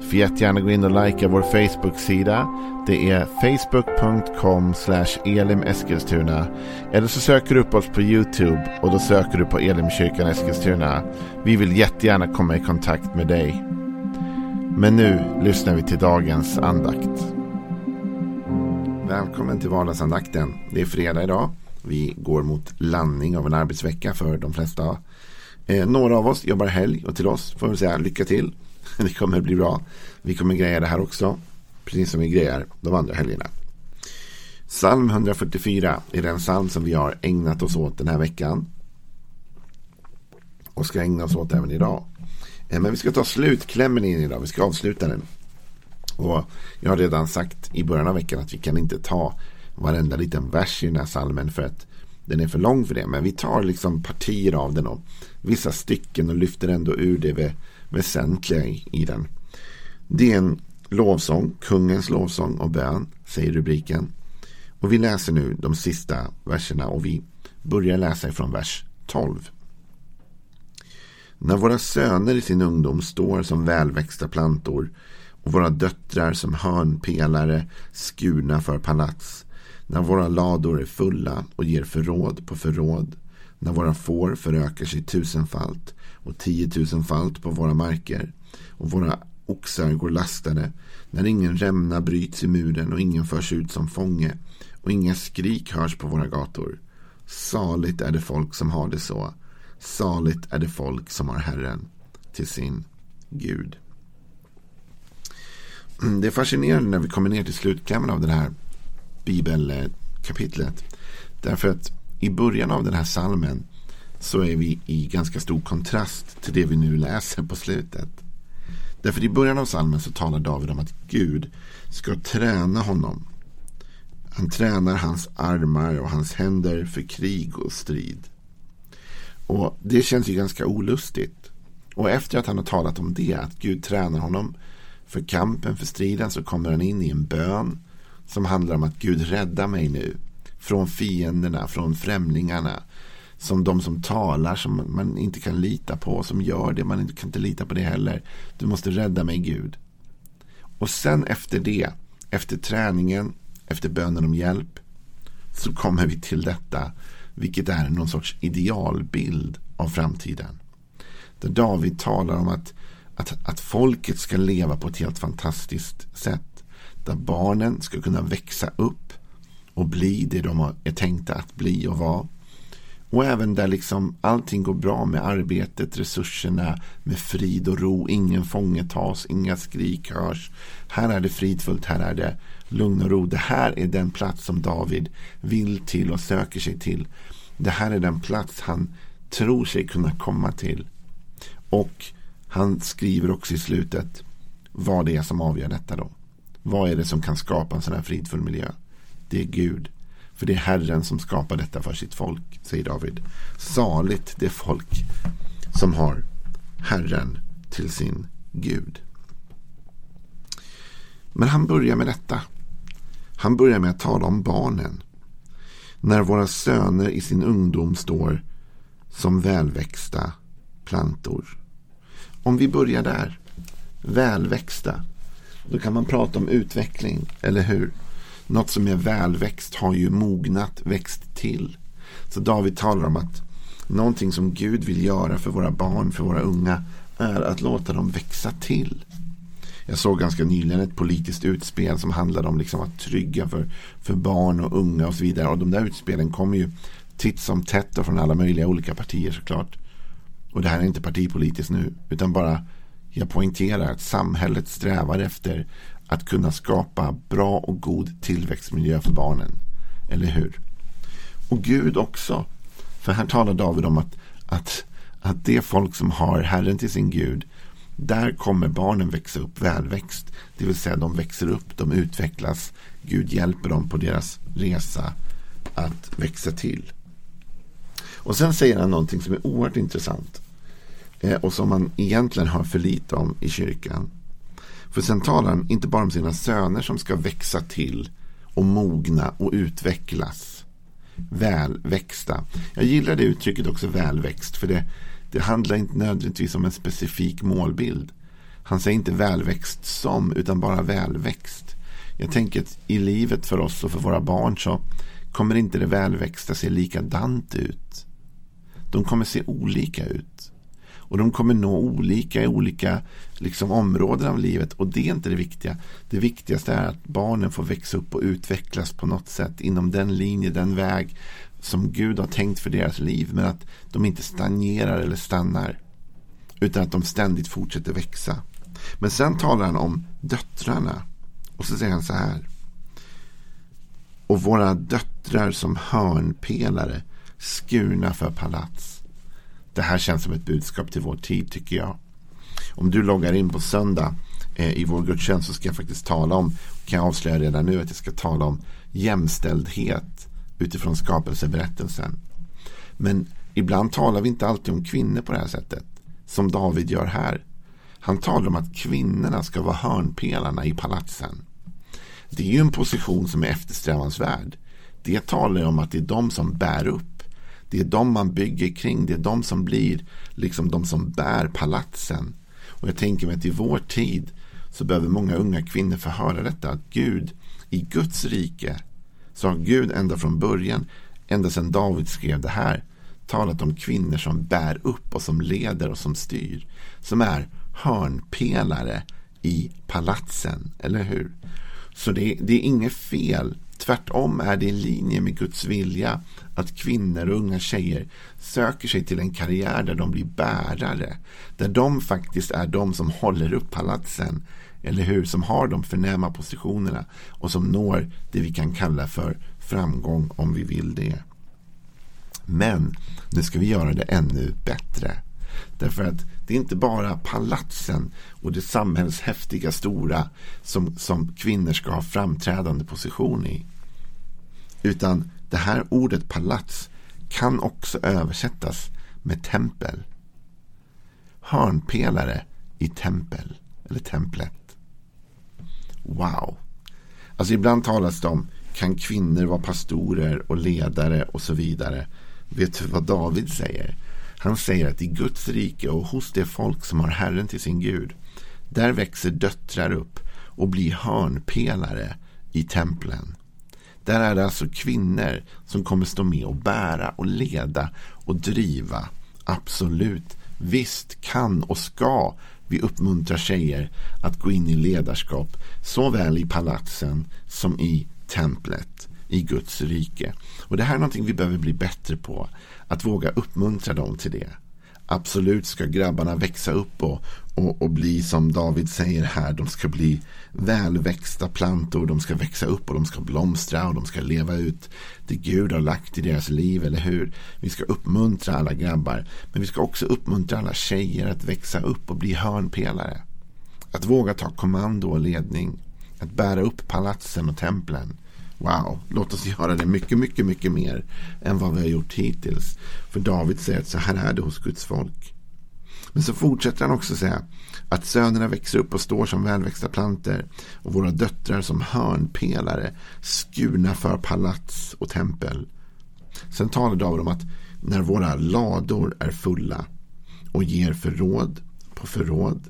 Du får jättegärna gå in och likea vår Facebook-sida. Det är facebook.com elimeskilstuna. Eller så söker du upp oss på YouTube och då söker du på Elimkyrkan Eskilstuna. Vi vill jättegärna komma i kontakt med dig. Men nu lyssnar vi till dagens andakt. Välkommen till vardagsandakten. Det är fredag idag. Vi går mot landning av en arbetsvecka för de flesta. Eh, några av oss jobbar helg och till oss får vi säga lycka till. Det kommer bli bra. Vi kommer greja det här också. Precis som vi grejar de andra helgerna. Psalm 144 är den psalm som vi har ägnat oss åt den här veckan. Och ska ägna oss åt även idag. Eh, men vi ska ta slutklämmen in idag. Vi ska avsluta den. Och jag har redan sagt i början av veckan att vi kan inte ta varenda liten vers i den här salmen för att den är för lång för det. Men vi tar liksom partier av den och vissa stycken och lyfter ändå ur det väsentliga i den. Det är en lovsång, kungens lovsång och bön, säger rubriken. Och vi läser nu de sista verserna och vi börjar läsa ifrån vers 12. När våra söner i sin ungdom står som välväxta plantor och våra döttrar som hörnpelare skurna för palats. När våra lador är fulla och ger förråd på förråd. När våra får förökar sig tusenfalt och tiotusenfalt på våra marker. Och våra oxar går lastade. När ingen rämna bryts i muren och ingen förs ut som fånge. Och inga skrik hörs på våra gator. Saligt är det folk som har det så. Saligt är det folk som har Herren till sin Gud. Det är fascinerande när vi kommer ner till slutklämmen av det här bibelkapitlet. Därför att i början av den här salmen så är vi i ganska stor kontrast till det vi nu läser på slutet. Därför i början av salmen så talar David om att Gud ska träna honom. Han tränar hans armar och hans händer för krig och strid. Och det känns ju ganska olustigt. Och efter att han har talat om det, att Gud tränar honom för kampen, för striden, så kommer han in i en bön som handlar om att Gud rädda mig nu från fienderna, från främlingarna. Som de som talar som man inte kan lita på, som gör det, man kan inte lita på det heller. Du måste rädda mig Gud. Och sen efter det, efter träningen, efter bönen om hjälp, så kommer vi till detta, vilket är någon sorts idealbild av framtiden. Där David talar om att, att, att folket ska leva på ett helt fantastiskt sätt. Där barnen ska kunna växa upp och bli det de är tänkta att bli och vara. Och även där liksom allting går bra med arbetet, resurserna, med frid och ro. Ingen fånge tas, inga skrik hörs. Här är det fridfullt, här är det lugn och ro. Det här är den plats som David vill till och söker sig till. Det här är den plats han tror sig kunna komma till. Och han skriver också i slutet vad det är som avgör detta då. Vad är det som kan skapa en sån här fridfull miljö? Det är Gud. För det är Herren som skapar detta för sitt folk, säger David. Saligt det folk som har Herren till sin Gud. Men han börjar med detta. Han börjar med att tala om barnen. När våra söner i sin ungdom står som välväxta plantor. Om vi börjar där. Välväxta. Då kan man prata om utveckling, eller hur? Något som är välväxt har ju mognat, växt till. Så David talar om att någonting som Gud vill göra för våra barn, för våra unga, är att låta dem växa till. Jag såg ganska nyligen ett politiskt utspel som handlade om liksom att trygga för, för barn och unga och så vidare. Och de där utspelen kommer ju titt som tätt och från alla möjliga olika partier såklart. Och det här är inte partipolitiskt nu, utan bara jag poängterar att samhället strävar efter att kunna skapa bra och god tillväxtmiljö för barnen. Eller hur? Och Gud också. För här talar David om att, att, att det folk som har Herren till sin Gud, där kommer barnen växa upp välväxt. Det vill säga de växer upp, de utvecklas. Gud hjälper dem på deras resa att växa till. Och sen säger han någonting som är oerhört intressant. Eh, och som man egentligen hör för lite om i kyrkan. För sen talar han inte bara om sina söner som ska växa till och mogna och utvecklas. Välväxta. Jag gillar det uttrycket också välväxt. För det, det handlar inte nödvändigtvis om en specifik målbild. Han säger inte välväxt som, utan bara välväxt. Jag tänker att i livet för oss och för våra barn så kommer inte det välväxta se likadant ut. De kommer se olika ut. Och de kommer nå olika i olika liksom, områden av livet. Och det är inte det viktiga. Det viktigaste är att barnen får växa upp och utvecklas på något sätt inom den linje, den väg som Gud har tänkt för deras liv. Men att de inte stagnerar eller stannar. Utan att de ständigt fortsätter växa. Men sen talar han om döttrarna. Och så säger han så här. Och våra döttrar som hörnpelare skurna för palats. Det här känns som ett budskap till vår tid tycker jag. Om du loggar in på söndag eh, i vår gudstjänst så ska jag faktiskt tala om, kan jag avslöja redan nu att jag ska tala om jämställdhet utifrån skapelseberättelsen. Men ibland talar vi inte alltid om kvinnor på det här sättet. Som David gör här. Han talar om att kvinnorna ska vara hörnpelarna i palatsen. Det är ju en position som är eftersträvansvärd. Det talar om att det är de som bär upp. Det är de man bygger kring. Det är de som blir liksom de som bär palatsen. Och jag tänker mig att i vår tid så behöver många unga kvinnor få höra detta. Att Gud, i Guds rike, så har Gud ända från början, ända sedan David skrev det här, talat om kvinnor som bär upp och som leder och som styr. Som är hörnpelare i palatsen, eller hur? Så det, det är inget fel. Tvärtom är det i linje med Guds vilja att kvinnor och unga tjejer söker sig till en karriär där de blir bärare. Där de faktiskt är de som håller upp palatsen. Eller hur? Som har de förnäma positionerna och som når det vi kan kalla för framgång om vi vill det. Men nu ska vi göra det ännu bättre. Därför att det är inte bara palatsen och det samhällshäftiga stora som, som kvinnor ska ha framträdande position i. Utan det här ordet palats kan också översättas med tempel. Hörnpelare i tempel eller templet. Wow. Alltså ibland talas det om kan kvinnor vara pastorer och ledare och så vidare. Vet du vad David säger? Han säger att i Guds rike och hos det folk som har Herren till sin Gud, där växer döttrar upp och blir hörnpelare i templen. Där är det alltså kvinnor som kommer stå med och bära och leda och driva. Absolut. Visst kan och ska vi uppmuntra tjejer att gå in i ledarskap såväl i palatsen som i templet i Guds rike. Och Det här är någonting vi behöver bli bättre på. Att våga uppmuntra dem till det. Absolut ska grabbarna växa upp och, och, och, bli som David säger här. De ska bli välväxta plantor. De ska växa upp och de ska blomstra och de ska leva ut det Gud har lagt i deras liv. Eller hur? Vi ska uppmuntra alla grabbar. Men vi ska också uppmuntra alla tjejer att växa upp och bli hörnpelare. Att våga ta kommando och ledning. Att bära upp palatsen och templen. Wow, låt oss göra det mycket, mycket, mycket mer än vad vi har gjort hittills. För David säger att så här är det hos Guds folk. Men så fortsätter han också säga att sönerna växer upp och står som välväxta planter och våra döttrar som hörnpelare skurna för palats och tempel. Sen talar David om att när våra lador är fulla och ger förråd på förråd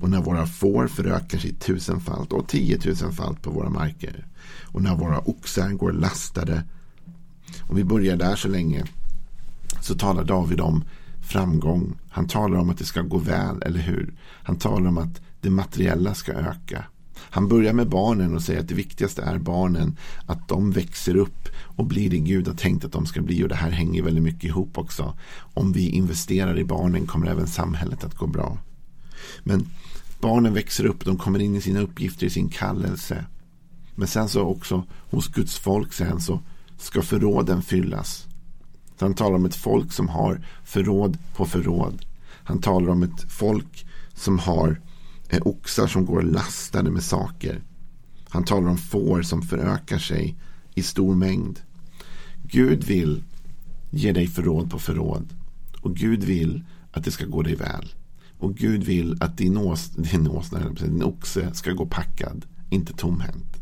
och när våra får förökar sig tusenfalt och tiotusenfalt på våra marker och när våra oxar går lastade. Om vi börjar där så länge så talar David om framgång. Han talar om att det ska gå väl, eller hur? Han talar om att det materiella ska öka. Han börjar med barnen och säger att det viktigaste är barnen. Att de växer upp och blir det Gud har tänkt att de ska bli. Och det här hänger väldigt mycket ihop också. Om vi investerar i barnen kommer även samhället att gå bra. Men barnen växer upp, de kommer in i sina uppgifter, i sin kallelse. Men sen så också hos Guds folk sen så ska förråden fyllas. Så han talar om ett folk som har förråd på förråd. Han talar om ett folk som har eh, oxar som går lastade med saker. Han talar om får som förökar sig i stor mängd. Gud vill ge dig förråd på förråd. Och Gud vill att det ska gå dig väl. Och Gud vill att din, ås, din, åsna, din oxe ska gå packad, inte tomhänt.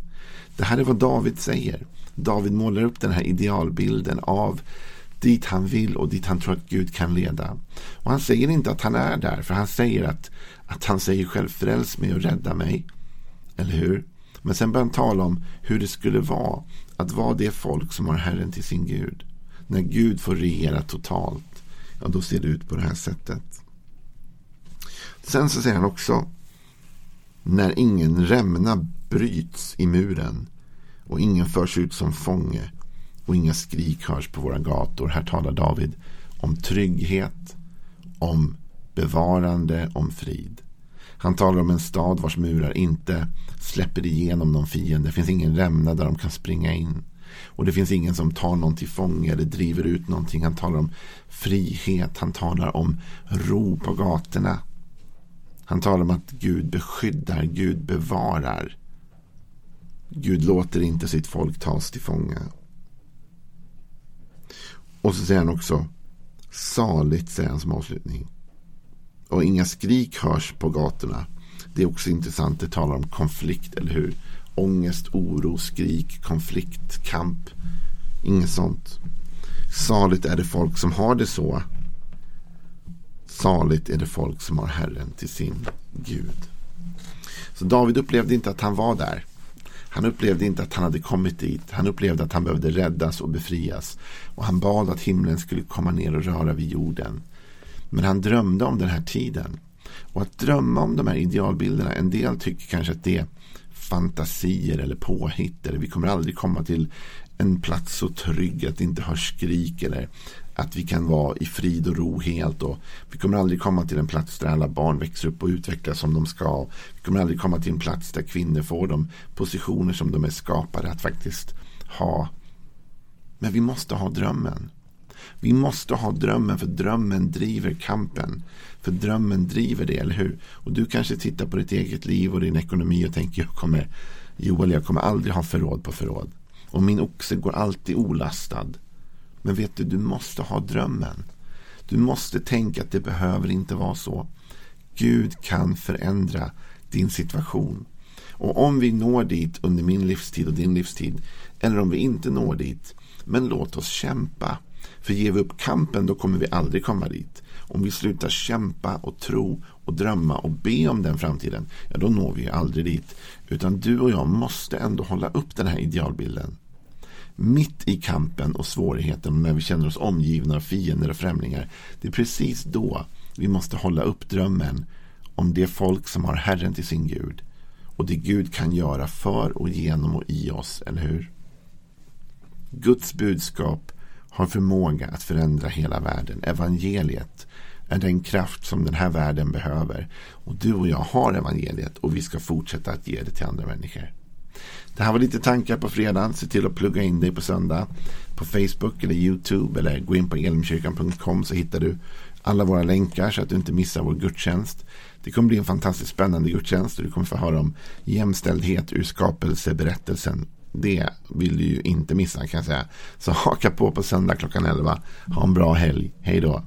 Det här är vad David säger. David målar upp den här idealbilden av dit han vill och dit han tror att Gud kan leda. Och han säger inte att han är där, för han säger att, att han säger själv fräls mig och rädda mig. Eller hur? Men sen börjar han tala om hur det skulle vara att vara det folk som har Herren till sin Gud. När Gud får regera totalt, ja då ser det ut på det här sättet. Sen så säger han också när ingen rämna bryts i muren och ingen förs ut som fånge och inga skrik hörs på våra gator. Här talar David om trygghet, om bevarande, om frid. Han talar om en stad vars murar inte släpper igenom någon fiende. Det finns ingen rämna där de kan springa in. Och det finns ingen som tar någon till fånge eller driver ut någonting. Han talar om frihet. Han talar om ro på gatorna. Han talar om att Gud beskyddar, Gud bevarar. Gud låter inte sitt folk tas till fånga. Och så säger han också saligt, säger han som avslutning. Och inga skrik hörs på gatorna. Det är också intressant. Det talar om konflikt, eller hur? Ångest, oro, skrik, konflikt, kamp. Inget sånt. Saligt är det folk som har det så. Saligt är det folk som har Herren till sin Gud. Så David upplevde inte att han var där. Han upplevde inte att han hade kommit dit. Han upplevde att han behövde räddas och befrias. Och han bad att himlen skulle komma ner och röra vid jorden. Men han drömde om den här tiden. Och att drömma om de här idealbilderna. En del tycker kanske att det är fantasier eller påhitt. Eller vi kommer aldrig komma till en plats så trygg att det inte hörs skrik. Eller att vi kan vara i frid och ro helt. Och vi kommer aldrig komma till en plats där alla barn växer upp och utvecklas som de ska. Vi kommer aldrig komma till en plats där kvinnor får de positioner som de är skapade att faktiskt ha. Men vi måste ha drömmen. Vi måste ha drömmen för drömmen driver kampen. För drömmen driver det, eller hur? Och du kanske tittar på ditt eget liv och din ekonomi och tänker jag kommer, Joel, jag kommer aldrig ha förråd på förråd. Och min oxe går alltid olastad. Men vet du, du måste ha drömmen. Du måste tänka att det behöver inte vara så. Gud kan förändra din situation. Och om vi når dit under min livstid och din livstid, eller om vi inte når dit, men låt oss kämpa. För ger vi upp kampen, då kommer vi aldrig komma dit. Om vi slutar kämpa och tro och drömma och be om den framtiden, ja då når vi aldrig dit. Utan du och jag måste ändå hålla upp den här idealbilden mitt i kampen och svårigheten när vi känner oss omgivna av fiender och främlingar. Det är precis då vi måste hålla upp drömmen om det folk som har Herren till sin Gud och det Gud kan göra för och genom och i oss, eller hur? Guds budskap har förmåga att förändra hela världen. Evangeliet är den kraft som den här världen behöver. Och du och jag har evangeliet och vi ska fortsätta att ge det till andra människor. Det här var lite tankar på fredagen. Se till att plugga in dig på söndag. På Facebook eller YouTube eller gå in på elmkyrkan.com så hittar du alla våra länkar så att du inte missar vår gudstjänst. Det kommer bli en fantastiskt spännande gudstjänst och du kommer få höra om jämställdhet ur skapelseberättelsen. Det vill du ju inte missa kan jag säga. Så haka på på söndag klockan 11. Ha en bra helg. Hej då.